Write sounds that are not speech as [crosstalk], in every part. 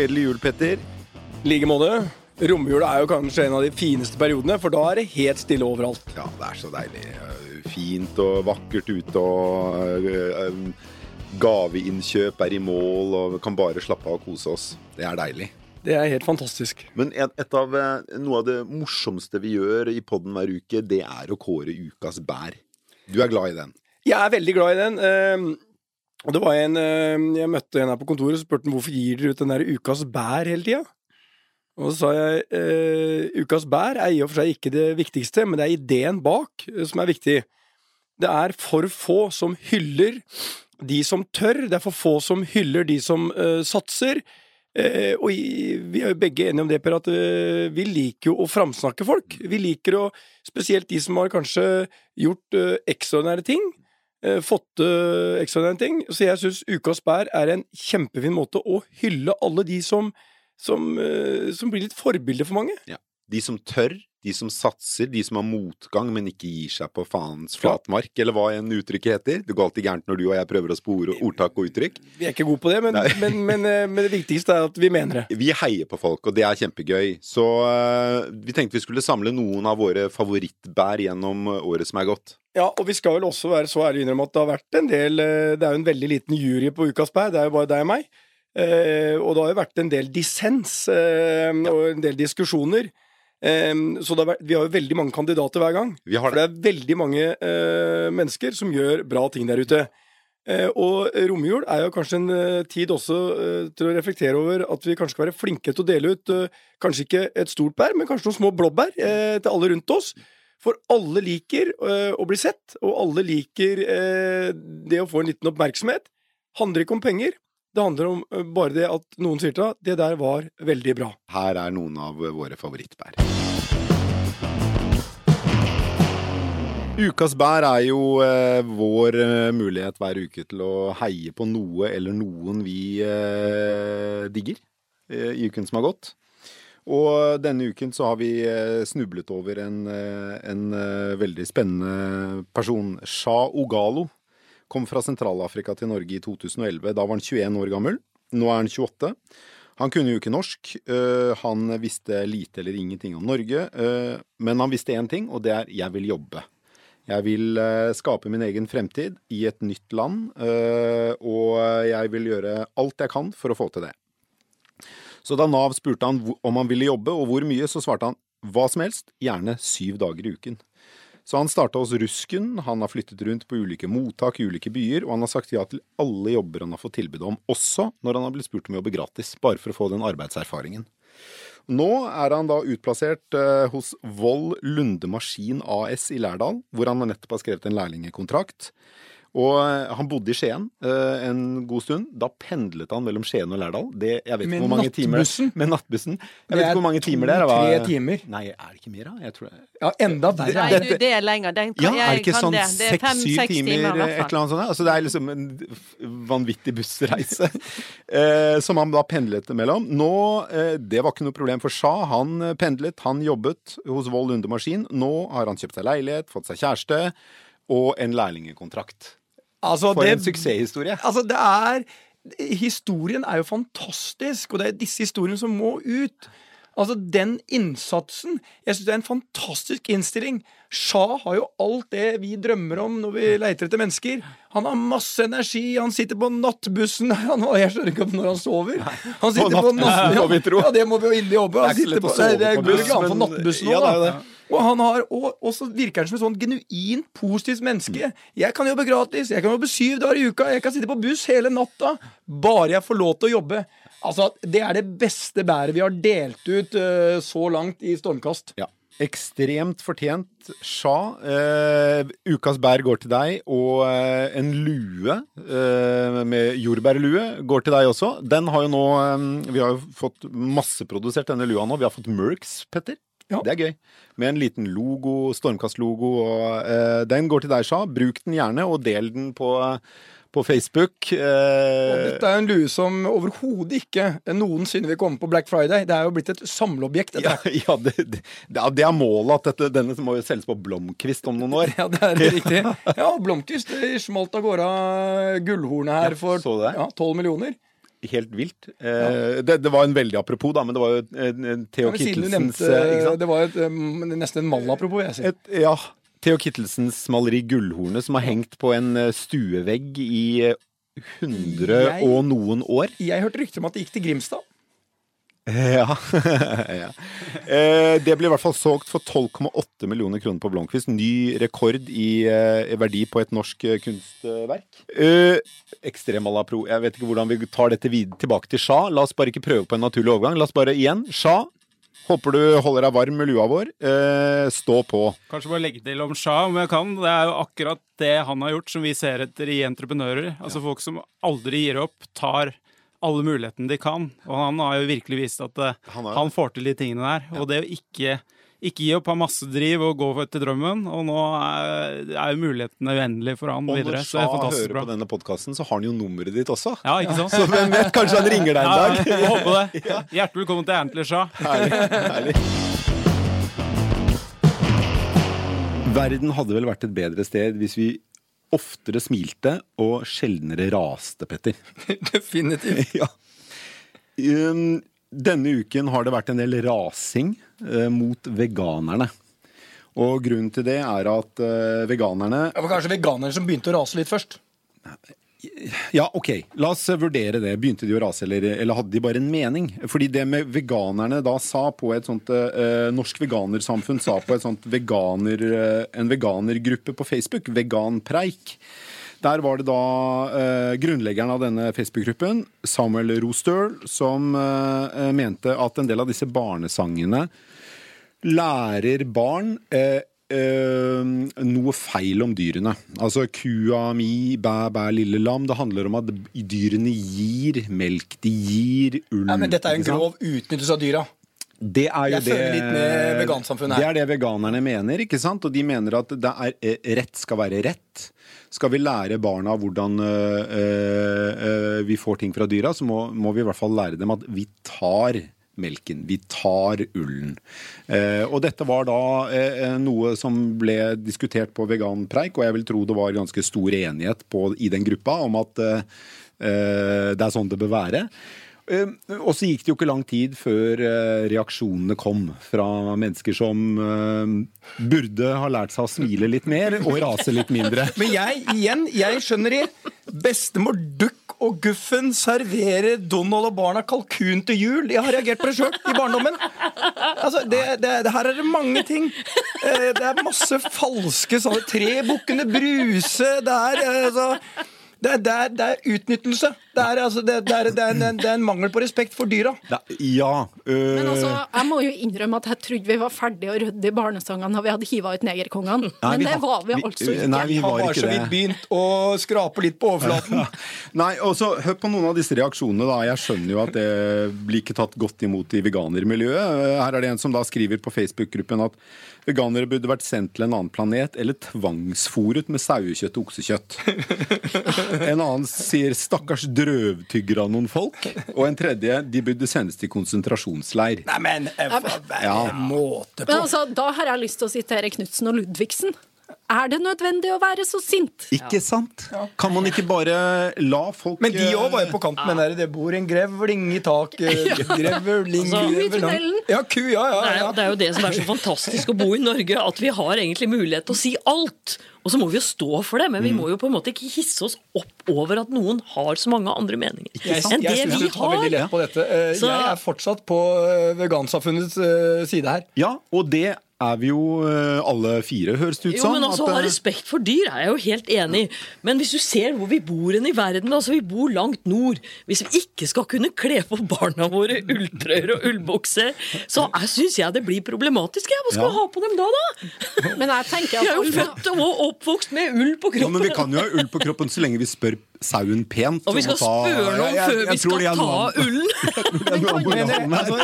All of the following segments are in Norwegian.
Gledelig jul, Petter. I like måte. Romjula er jo kanskje en av de fineste periodene, for da er det helt stille overalt. Ja, det er så deilig. Fint og vakkert ute, og øh, gaveinnkjøp er i mål, og vi kan bare slappe av og kose oss. Det er deilig. Det er helt fantastisk. Men et, av, eh, noe av det morsomste vi gjør i podden hver uke, det er å kåre ukas bær. Du er glad i den? Jeg er veldig glad i den. Og det var en ehm, Jeg møtte en her på kontoret og spurte han, hvorfor gir dere ut den der ukas bær hele tida. Og så sa jeg eh, ukas bær er i og for seg ikke det viktigste, men det er ideen bak eh, som er viktig. Det er for få som hyller de som tør, det er for få som hyller de som eh, satser. Eh, og vi er jo begge enige om det, Per, at eh, vi liker jo å framsnakke folk. Vi liker å Spesielt de som har kanskje gjort eh, ekstraordinære ting. Eh, fått uh, ekstraordinære ting. Så jeg syns Ukas bær er en kjempefin måte å hylle alle de som, som, uh, som blir litt forbilder for mange. Ja. De som tør, de som satser, de som har motgang, men ikke gir seg på faens flatmark, eller hva en uttrykket heter. Det går alltid gærent når du og jeg prøver å spore ordtak og uttrykk. Vi er ikke gode på det, men, men, men, eh, men det viktigste er at vi mener det. Vi heier på folk, og det er kjempegøy. Så uh, vi tenkte vi skulle samle noen av våre favorittbær gjennom året som er gått. Ja, og vi skal vel også være så ærlige å innrømme at det har vært en del eh, Det er jo en veldig liten jury på Ukas bær, det er jo bare deg og meg. Eh, og det har jo vært en del dissens eh, og en del diskusjoner. Så det har vi har jo veldig mange kandidater hver gang. Vi har For det er veldig mange eh, mennesker som gjør bra ting der ute. Eh, og romjul er jo kanskje en eh, tid også til å reflektere over at vi kanskje skal være flinke til å dele ut kanskje ikke et stort bær, men kanskje noen små blåbær til alle rundt oss. For alle liker å bli sett, og alle liker det å få en liten oppmerksomhet. Handler ikke om penger. Det handler om bare det at noen sier til deg det der var veldig bra. Her er noen av våre favorittbær. Ukas bær er jo eh, vår eh, mulighet hver uke til å heie på noe eller noen vi eh, digger eh, i uken som har gått. Og denne uken så har vi eh, snublet over en, eh, en veldig spennende person. Shah Ogalo kom fra Sentral-Afrika til Norge i 2011. Da var han 21 år gammel. Nå er han 28. Han kunne jo ikke norsk. han visste lite eller ingenting om Norge. men han visste én ting, og det er 'jeg vil jobbe'. Jeg vil øh, skape min egen fremtid i et nytt land, øh, og jeg vil gjøre alt jeg kan for å få til det. Så da Nav spurte han om han ville jobbe og hvor mye, så svarte han hva som helst, gjerne syv dager i uken. Så han starta hos Rusken, han har flyttet rundt på ulike mottak i ulike byer, og han har sagt ja til alle jobber han har fått tilbud om, også når han har blitt spurt om å jobbe gratis, bare for å få den arbeidserfaringen. Nå er han da utplassert eh, hos Vold Lunde Maskin AS i Lærdal, hvor han nettopp har skrevet en lærlingekontrakt. Og eh, han bodde i Skien uh, en god stund. Da pendlet han mellom Skien og Lærdal. Det, jeg vet Med hvor mange timer nattbussen? Med nattbussen. Jeg Det vet ikke hvor mange timer det er. Hva- timer. Nei, er det ikke mer, da? Jeg tror det. Ja, enda verre. Nei, du, det er lenger. Den kan, Ja, er jeg det ikke kan sånn det. Det er fem, seks-syv timer, timer, i et eller annet sånt? Altså, det er liksom en vanvittig bussreise uh, [laughs] som han da pendlet mellom. Nå, uh, Det var ikke noe problem for Sja. Han eh, pendlet, han jobbet hos Vold Lunde Maskin. Nå har han kjøpt seg leilighet, fått seg kjæreste og en lærlingekontrakt. Altså, For det- en suksesshistorie. Altså, det er Historien er jo fantastisk, og det er disse historiene som må ut. Altså, den innsatsen Jeg syns det er en fantastisk innstilling. Shah har jo alt det vi drømmer om når vi leter etter mennesker. Han har masse energi, han sitter på nattbussen [laughs] han, Jeg skjønner ikke når han sover. Han sitter på, nattbussen. [laughs] Ja, det må vi jo inderlig håpe. Han er sitter på, det, det på går ikke an men- nattbussen nå, da. Og han har, og så virker han som et sånn genuint positivt menneske. Jeg kan jobbe gratis, jeg kan jobbe syv dager i uka, jeg kan sitte på buss hele natta. Bare jeg får lov til å jobbe. Altså, Det er det beste bæret vi har delt ut uh, så langt i Stormkast. Ja. Ekstremt fortjent. sja. eh, ukas bær går til deg, og eh, en lue eh, med jordbærlue går til deg også. Den har jo nå eh, Vi har jo fått masseprodusert denne lua nå. Vi har fått Merks, Petter. Ja. Det er gøy. Med en liten logo, Stormkast-logo. og eh, Den går til deg, Shah. Bruk den gjerne, og del den på, på Facebook. Eh, dette er en lue som overhodet ikke noensinne vil komme på Black Friday. Det er jo blitt et samleobjekt. ja, ja, det, det, det er- målet at dette, denne må jo selges på Blomkvist om noen år. [laughs] Ja, det er riktig. [laughs] Ja, Blomkvist smalt av gårde av gullhornet her Ja, for 12 millioner. Helt vilt. Ja. det, det var en veldig apropos, da, men det var jo eh, Theo Kittelsens nevnte eh, ikke sant? Det var et, nesten en mall-apropos, vil jeg si. Et, ja. Theo Kittelsens maleri 'Gullhornet', som har hengt på en eh, stuevegg i eh, 100 Jeg- og noen år. Jeg hørte rykter om at det gikk til Grimstad. [laughs] Ja. ja. Eh, det ble i hvert fall solgt for 12,8 millioner kroner på Blomkvist. Ny rekord i eh, verdi på et norsk eh, kunstverk. Eh, ekstrem à la pro. Jeg vet ikke hvordan vi tar dette tilbake til Sja. La oss bare ikke prøve på en naturlig overgang. La oss bare igjen. Sja. Håper du holder deg varm med lua vår. Eh, stå på. Kanskje bare legge til om Shah, om jeg kan. Det er jo akkurat det han har gjort, som vi ser etter i entreprenører. Altså folk som aldri gir opp, tar alle mulighetene de kan. Og han har jo virkelig vist at eh, Han han, får til de tingene der. Og det å ikke, ikke gi opp, ha masse driv og gå etter drømmen. Og nå er, er jo mulighetene uendelige for han Og videre. Så det er fantastisk bra. Sja fantastisk hører på denne podkasten, så har han jo nummeret ditt også. Ja, ikke sant? Så hvem vet, kanskje han ringer deg en Ja, dag. [laughs] Ja, håper det. Hjertelig velkommen til Antler Shah. Herlig. herlig. Verden hadde vel vært et bedre sted hvis vi oftere smilte og sjeldnere raste, Petter. [laughs] Definitivt. [laughs] ja. Um, denne uken har det vært en del rasing eh, mot veganerne. Og grunnen til det er at eh, veganerne Det var kanskje veganere som begynte å rase litt først. Ja, ok, la oss vurdere det. Begynte de å rase, eller, eller hadde de bare en mening? Fordi det med veganerne da sa på et sånt eh, Norsk Veganersamfunn sa på et sånt veganer, eh, en veganergruppe på Facebook, Veganpreik. Der var det da eh, grunnleggeren av denne Facebook-gruppen, Samuel Rostøl, som eh, mente at en del av disse barnesangene lærer barn eh, eh, noe feil om dyrene. Altså kua mi, bæ, bæ, lille lam. Det handler om at dyrene gir melk. De gir ull. Ja, men Dette er jo en grov utnyttelse av dyra. Det er jo det. Det er det veganerne mener, ikke sant? Og de mener at det er, eh, rett skal være rett. Skal vi lære barna hvordan øh, øh, vi får ting fra dyra, så må, må vi i hvert fall lære dem at vi tar melken. Vi tar ullen. Eh, og dette var da eh, noe som ble diskutert på veganpreik, og jeg vil tro det var ganske stor enighet på, i den gruppa om at eh, eh, det er sånn det bør være. Eh, Og så gikk det jo ikke lang tid før eh, reaksjonene kom fra mennesker som burde ha lært seg å smile litt mer og rase litt mindre. [laughs] Men jeg, igjen, jeg skjønner det. Bestemor Duck og Guffen serverer Donald og barna kalkun til jul. Jeg har reagert på det sjøl i barndommen. Altså, det, det, det her er det mange ting. Eh, Det er masse falske sånne Tre bukkene Bruse. Det er eh, altså det er, det, er, det er utnyttelse. Det er, altså, det, det, er, det, er en, det er en mangel på respekt for dyra. Da, ja øh, Men altså, jeg må jo innrømme at jeg trodde vi var ferdige å rydde i barnesangene når vi hadde hiva ut negerkongene. Men det var vi altså ikke. nei, vi var ikke så vidt begynt å skrape litt på overflaten. [laughs] Nei, og så Hør på noen av disse reaksjonene. da. Jeg skjønner jo at det blir ikke tatt godt imot i veganermiljøet. Her er det en som da skriver på Facebook-gruppen at veganere burde vært sendt til en annen planet eller tvangsfòret med sauekjøtt og oksekjøtt. [laughs] En annen sier 'stakkars drøvtygger av noen folk'. Og en tredje 'de burde sendes til konsentrasjonsleir'. Nei, men eh, Ja. måte på. Men altså, da har jeg lyst til å sitere Knutsen og Ludvigsen. Er det nødvendig å være så sint? Ikke sant? Kan man ikke bare la folk Men de eh, òg var jo på kant med den der 'det bor en grevling i taket', [laughs] grevling Altså, Ku i tunnelen. Ja, ku, ja, ja. Det er, ja. jo, det er jo det som er så fantastisk å bo i Norge, at vi har egentlig mulighet til å si alt. Og så må vi jo stå for det, men vi må jo på en måte ikke hisse oss opp over at noen har så mange andre meninger enn det vi har. lett på dette. Eh, Så- Jeg er fortsatt på eh, vegansamfunnets eh, side her. Ja, og det er vi jo eh, alle fire, høres det ut Jo, som. men altså, at, ha eh, respekt for dyr er jeg jo helt enig i. Men hvis du ser hvor vi bor i verden, altså vi bor langt nord Hvis vi ikke skal kunne kle på barna våre ulltrøyer og ullbukse, så syns jeg det blir problematisk. Jeg. Hva skal Ja. ha på dem da, da? Men jeg tenker Vi er jo født og oppvokst med ull på Ja, kroppen. men Vi kan jo ha ull på kroppen så lenge vi spør sauen pent. Og vi skal ta- spørre noen Jeg- jeg- før [laughs] jeg vi skal ta ullen. Men, altså,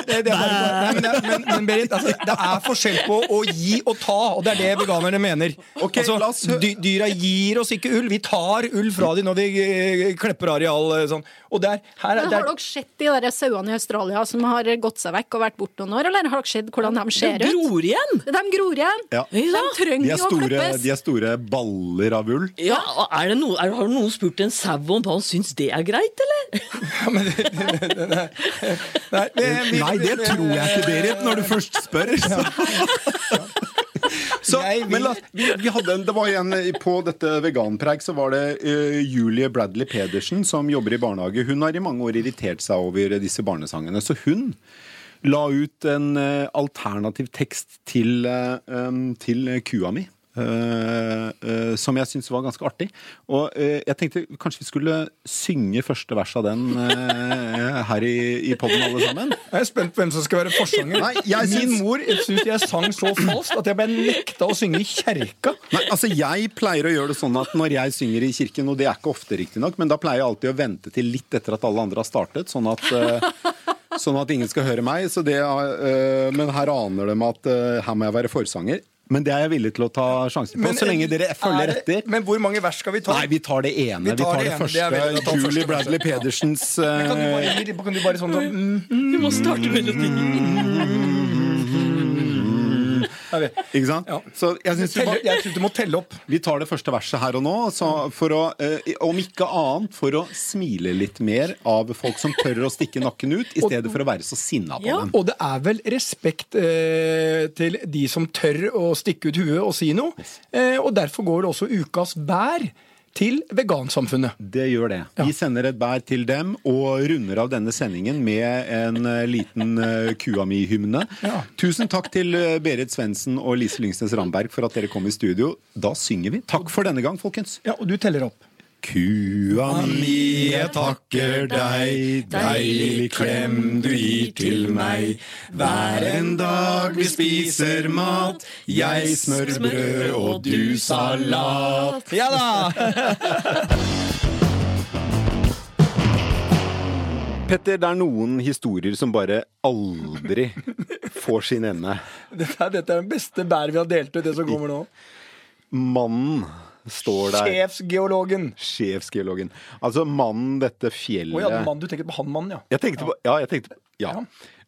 men, men, men Berit, altså, det er forskjell på å gi og ta, og det er det veganerne mener. Okay, altså, la oss dy, dyra gir oss ikke ull. Vi tar ull fra dem når vi eh, klepper areal. eh, Sånn. Og der, her, der, har dere sett de der sauene i Australia som har gått seg vekk og vært borte noen år, eller har dere sett hvordan de De ser ut? gror igjen. De gror igjen. Ja. De. De trenger er, jo å klippes. de er store baller av ull. Ja, og er det noe, er, Har noen spurt en sau på, han syns det er greit, eller? [laughs] Nei, nei, vi- Nei, det tror jeg ikke, Berit, når du først spør. [laughs] Så. Så, men la, vi, vi hadde en, det var igjen På dette veganpreik så var det uh, Julie Bradley Pedersen som jobber i barnehage. Hun har i mange år irritert seg over disse barnesangene. Så hun la ut en uh, alternativ tekst til, uh, um, til kua mi. Eh, eh, som jeg syntes var ganske artig. Og eh, jeg tenkte kanskje vi skulle synge første vers av den her i, i poden, alle sammen. Jeg er spent på hvem som skal være forsanger. Nei, jeg Min syns- mor syns jeg sang så falskt at jeg ble nekta å synge i kjerka. Nei, altså Jeg pleier å gjøre det sånn at når jeg synger i kirken, og det er ikke ofte riktignok, men da pleier jeg alltid å vente til litt etter at alle andre har startet, sånn at Sånn at ingen skal høre meg. Så det, men her aner de at her må jeg være forsanger. Men det er jeg villig til å ta sjansen på, Men, så lenge dere følger er etter. Men hvor mange vers skal vi ta? Nei, vi tar det ene. Vi tar, det, ene, første. det er veldig- da Julie første Bradley Pedersens Pedersens kan, du bare, eh, kan du bare sånn sånn mm, Du må starte melodien. Ikke sant? Ja. Så jeg synes du du må telle opp. Vi tar det første verset her og nå, så for å, eh, om ikke annet for å smile litt mer av folk som tør å stikke nakken ut, i stedet for å være så sinna på Ja. dem. Og det er vel respekt eh, til de som tør å stikke ut huet og si noe. Eh, og derfor går det også ukas bær til vegansamfunnet. Det gjør det. Vi sender et bær til dem og runder av denne sendingen med en eh, liten uh, Kuami-hymne. Ja. Tusen takk til eh, Berit Svendsen og Lise Lyngsnes Ramberg for at dere kom i studio. Da synger vi. Takk for denne gang, folkens. Ja, Og du teller opp. Kua mi, jeg takker deg, deilig klem du gir til meg. Hver en dag vi spiser mat, jeg smør brød og du salat. Ja da! Petter, det er noen historier som bare aldri får sin ende. Dette er, dette er den beste bær vi har delt ut, det som kommer nå. Mannen står der. Sjefsgeologen. Sjefsgeologen. Altså mannen, dette Å fjellet ja, mann, du tenker på han mannen, ja. Jeg tenkte på Ja, jeg tenkte Ja.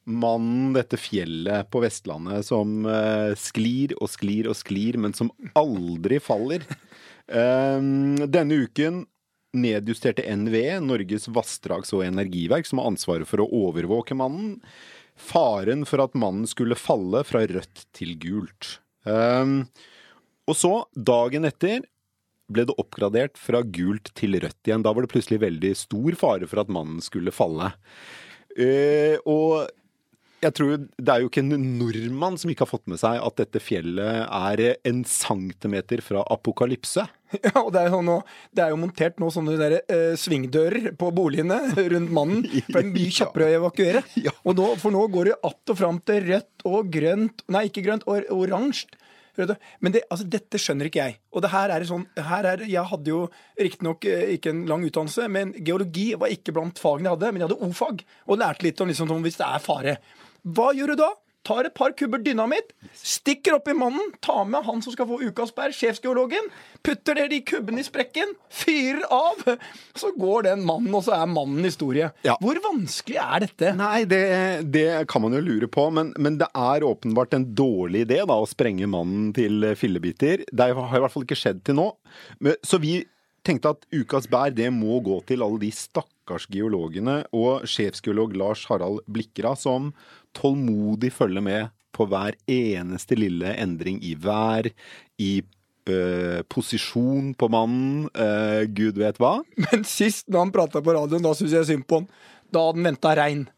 Mannen, dette fjellet på Vestlandet som uh, sklir og sklir og sklir, men som aldri faller. Um, denne uken nedjusterte NVE, Norges vassdrags- og energiverk, som har ansvaret for å overvåke mannen, faren for at mannen skulle falle fra rødt til gult. Um, og så, dagen etter, ble det oppgradert fra gult til rødt igjen. Da var det plutselig veldig stor fare for at mannen skulle falle. Eh, og jeg tror det er jo ikke en nordmann som ikke har fått med seg at dette fjellet er en centimeter fra apokalypse. [laughs] Ja, og det er, jo nå, det er jo montert nå sånne der, eh, svingdører på boligene [laughs] rundt mannen. For det er mye kjappere å evakuere. [laughs] Ja. Og nå, for nå går det att og fram til rødt og grønt Nei, ikke grønt, og oransje. Men det, altså, dette skjønner ikke jeg. Og det her er sånn her er, Jeg hadde jo riktignok eh, ikke en lang utdannelse, men geologi var ikke blant fagene jeg hadde. Men jeg hadde o-fag, og lærte litt om liksom, om hvis det er fare. Hva gjør du da? Tar et par kubber dynamitt, stikker opp i mannen, tar med han som skal få ukas bær, sjefsgeologen, putter ned de kubbene i sprekken, fyrer av. [laughs] Så går den mannen, og så er mannen historie. Ja. Hvor vanskelig er dette? Nei, det, det kan man jo lure på, men, men det er åpenbart en dårlig idé da, å sprenge mannen til fillebiter. Det har i hvert fall ikke skjedd til nå. Men- Så vi tenkte at ukas bær det må gå til alle de stakkars geologene og sjefsgeolog Lars Harald Blikra, som tålmodig følger med på hver eneste lille endring i vær, i øh, posisjon på mannen, øh, gud vet hva. Men sist når han prata på radioen, da syntes jeg synd på han. Da hadde han venta regn.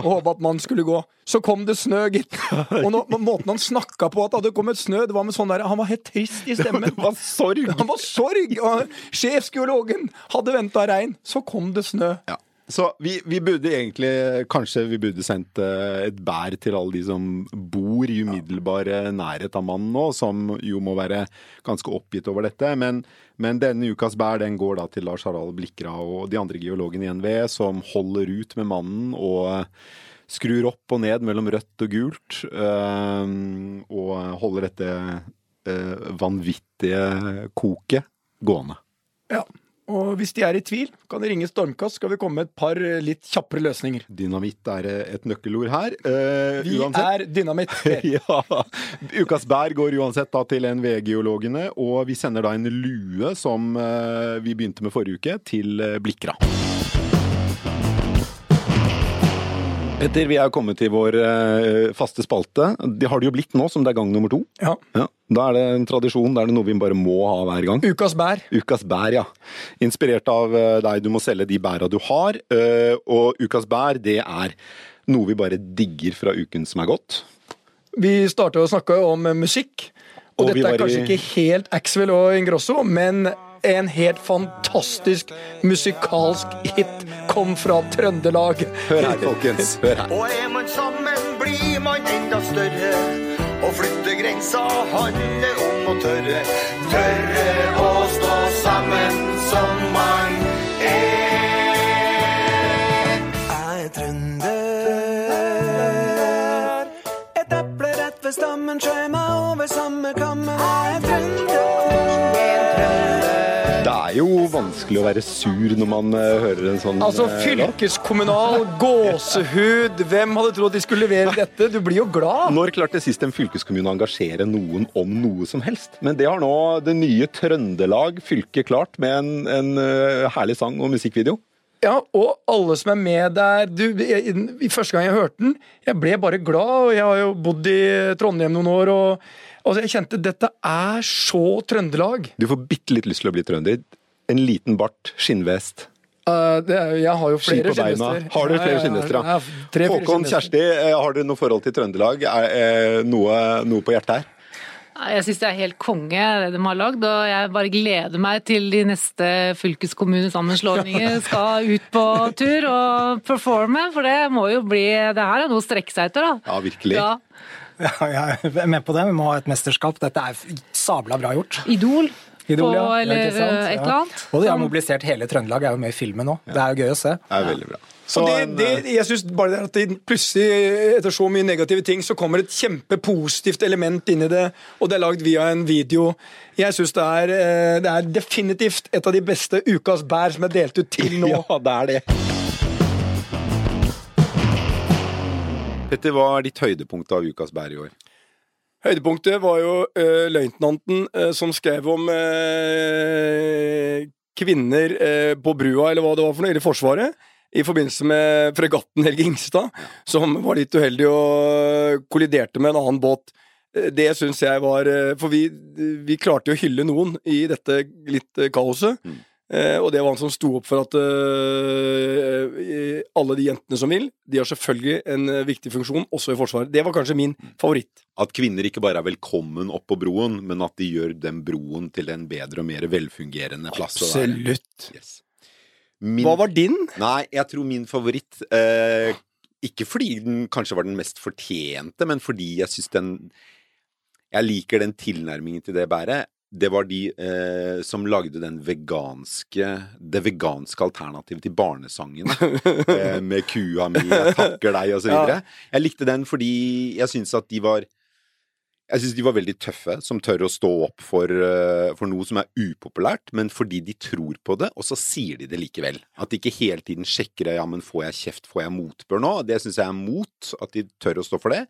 Og håpa at mannen skulle gå. Så kom det snø, gitt. [laughs] Og nå, måten han snakka på at det hadde kommet snø, det var med sånn der Han var helt trist i stemmen. [laughs] Det var sorg! Han var sorg! Og sjefsgeologen hadde venta regn. Så kom det snø. Ja. Så vi, vi burde egentlig Kanskje vi burde sendt eh, et bær til alle de som bor i umiddelbar eh, nærhet av mannen nå, som jo må være ganske oppgitt over dette. Men, men denne ukas bær den går da til Lars Harald Blikra og de andre geologene i NVE, som holder ut med mannen og eh, skrur opp og ned mellom rødt og gult. og holder dette vanvittige koket gående. Ja. Og hvis de er i tvil, kan de ringe Stormkast, skal vi komme med et par eh, litt kjappere løsninger. Dynamitt er eh, et nøkkelord her. Eh, Vi uansett. er dynamitt. [laughs] ja. Ukas bær går uansett da til NVE-geologene, og vi sender da en lue som eh, vi begynte med forrige uke, til Blikra. Petter, vi er kommet til vår eh, faste spalte. Det har det jo blitt nå, som det er gang nummer to. Ja. Ja. Da er det en tradisjon, da er det noe vi bare må ha hver gang. Ukas bær. Ukas bær, ja. Inspirert av eh, deg, du må selge de bæra du har. eh, Og ukas bær, det er noe vi bare digger fra uken som er gått. Vi starter å snakke om musikk. Og, Og dette er kanskje i- ikke helt Axwell og Ingrosso, men en helt fantastisk musikalsk hit kom fra Trøndelag. Hør her, folkens. Hør her. Og er man sammen, blir man enda større. Å flytte grensa handler om å tørre. Tørre å stå sammen som man er. Jeg er trønder. Et eple rett ved stammen skjær meg over samme kammen. Jeg er vanskelig å være sur når man eh, hører en sånn Altså eh, fylkeskommunal [laughs] gåsehud. Hvem hadde trodd de skulle levere [laughs] dette? Du blir jo glad. Når klarte sist en fylkeskommune å engasjere noen om noe som helst? Men det har nå det nye Trøndelag fylke klart med en, en eh, herlig sang og musikkvideo. Ja, og alle som er med der du, jeg, i Første gang jeg hørte den, jeg ble bare glad. og Jeg har jo bodd i Trondheim noen år, og altså, jeg kjente dette er så Trøndelag. Du får bitte litt lyst til å bli trønder. En liten bart, skinnvest. Uh, det er, jeg har jo flere skinnvester. Har du flere Ja, ja, skinnvester, ja? ja, tre, Håkon, skinnvester. Kjersti, eh, har dere noe forhold til Trøndelag? Er, er, noe, noe på hjertet her? Jeg syns det er helt konge det de har lagd, og jeg bare gleder meg til de neste fylkeskommunesammenslåinger [laughs] skal ut på tur og performe, for det må jo bli Det her er noe å strekke seg etter, da. Ja, virkelig. Ja. Ja, jeg er med på det. Vi må ha et mesterskap. Dette er sabla bra gjort. Idol. Idol, ja. på, eller ja, eh, et eller annet. Og de har mobilisert hele Trøndelag, er jo med i filmen nå. Det er jo gøy å se. Det er veldig bra. Så det, det, eh, jeg synes bare det at det plutselig, etter så mye negative ting, så kommer et kjempepositivt element inn i det, og det er lagd via en video. Jeg syns det, er, eh, det er definitivt et av de beste ukas bær som er delt ut til nå. [laughs] Ja, det er det. Petter, hva er ditt høydepunkt av ukas bær i år? Høydepunktet var jo uh, løytnanten uh, som skrev om uh, kvinner på brua, eller hva det var for noe, i Forsvaret. I forbindelse med fregatten Helge Ingstad, som var litt uheldig og kolliderte med en annen båt. Det syns jeg var For vi, vi klarte jo å hylle noen i dette litt kaoset. Eh, og det var han som sto opp for at eh, alle de jentene som vil, de har selvfølgelig en eh, viktig funksjon, også i Forsvaret. Det var kanskje min favoritt. At kvinner ikke bare er velkommen opp på broen, men at de gjør den broen til en bedre og mer velfungerende plass. Absolutt. Yes. Min, Hva var din? Nei, jeg tror min favoritt eh, Ikke fordi den kanskje var den mest fortjente, men fordi jeg syns den Jeg liker den tilnærmingen til det bæret. Det var de eh, som lagde den veganske Det veganske alternativet til barnesangene. [laughs] eh, med kua mi, jeg takker deg, og så videre. Jeg likte den fordi jeg syns at de var jeg syns de var veldig tøffe, som tør å stå opp for, eh, for noe som er upopulært, men fordi de tror på det, og så sier de det likevel. At de ikke hele tiden sjekker ja, men får jeg kjeft, får jeg motbør nå? Det syns jeg er mot, at de tør å stå for det.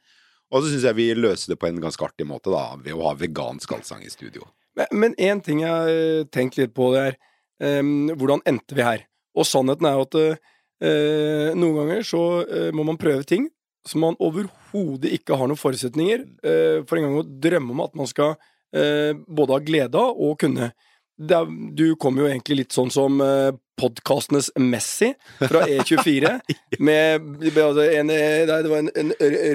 Og så syns jeg vi løser det på en ganske artig måte, da, ved å ha vegansk allsang i studio. Men én ting jeg har tenkt litt på, det er um, hvordan endte vi her? Og sannheten er jo at uh, noen ganger så uh, må man prøve ting som man overhodet ikke har noen forutsetninger uh, for engang å drømme om at man skal eh, både ha glede av og kunne. Er, du kom jo egentlig litt sånn som eh, podkastenes Messi fra E24, [laughs] med, med en, det var en, en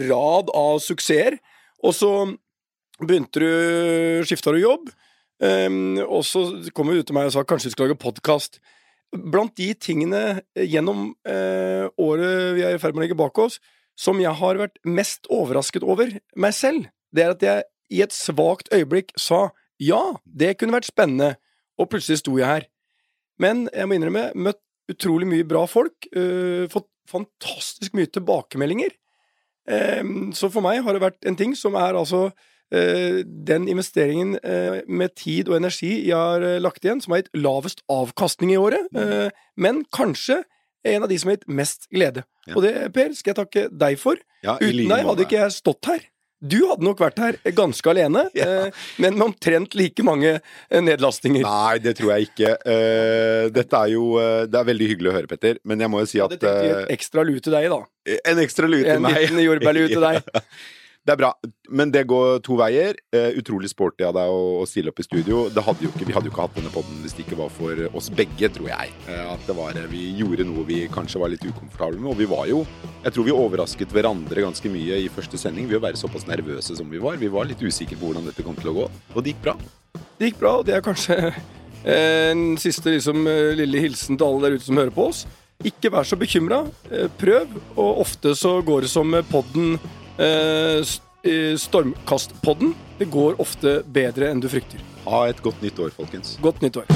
rad av suksesser. Og så begynte du Skifta du jobb, em, og så kom hun ut til meg og sa kanskje du skal lage podkast. Blant de tingene gjennom uh, året vi er i ferd med å legge bak oss, som jeg har vært mest overrasket over meg selv, det er at jeg i et svakt øyeblikk sa ja, det kunne vært spennende, og plutselig sto jeg her. Men jeg må innrømme, møtt utrolig mye bra folk, uh, fått fantastisk mye tilbakemeldinger. Um, så for meg har det vært en ting som er altså eh, den investeringen eh, med tid og energi jeg har eh, lagt igjen, som har gitt lavest avkastning i året, eh, men kanskje en av de som har gitt mest glede. Ja. Og det, Per, skal jeg takke deg for. Ja, Uten deg hadde ikke jeg stått her. Du hadde nok vært her ganske alene, [laughs] Ja. eh, men med omtrent like mange eh, nedlastinger. Nei, det tror jeg ikke. Eh, dette er jo eh, Det er veldig hyggelig å høre, Petter, men jeg må jo si Jeg at hadde tenkt å gi eh, et ekstra lue til deg, da. En ekstra lue til En meg. liten jordbærlue til deg. [laughs] Det er bra, men det går to veier. Eh, utrolig sporty av deg å, å stille opp i studio. Hadde ikke, vi hadde jo ikke hatt denne podden hvis det ikke var for oss begge, tror jeg. Eh, at det var, eh, Vi gjorde noe vi kanskje var litt ukomfortable med, og vi var jo Jeg tror vi overrasket hverandre ganske mye i første sending ved å være såpass nervøse som vi var. Vi var litt usikre på hvordan dette kom til å gå, og det gikk bra. Det gikk bra, og det er kanskje eh, en siste liksom, eh, lille hilsen til alle der ute som hører på oss. Ikke vær så bekymra. Prøv, og ofte så går det som podden Stormkastpodden. Det går ofte bedre enn du frykter. Ha et godt nytt år, folkens. Godt nytt år.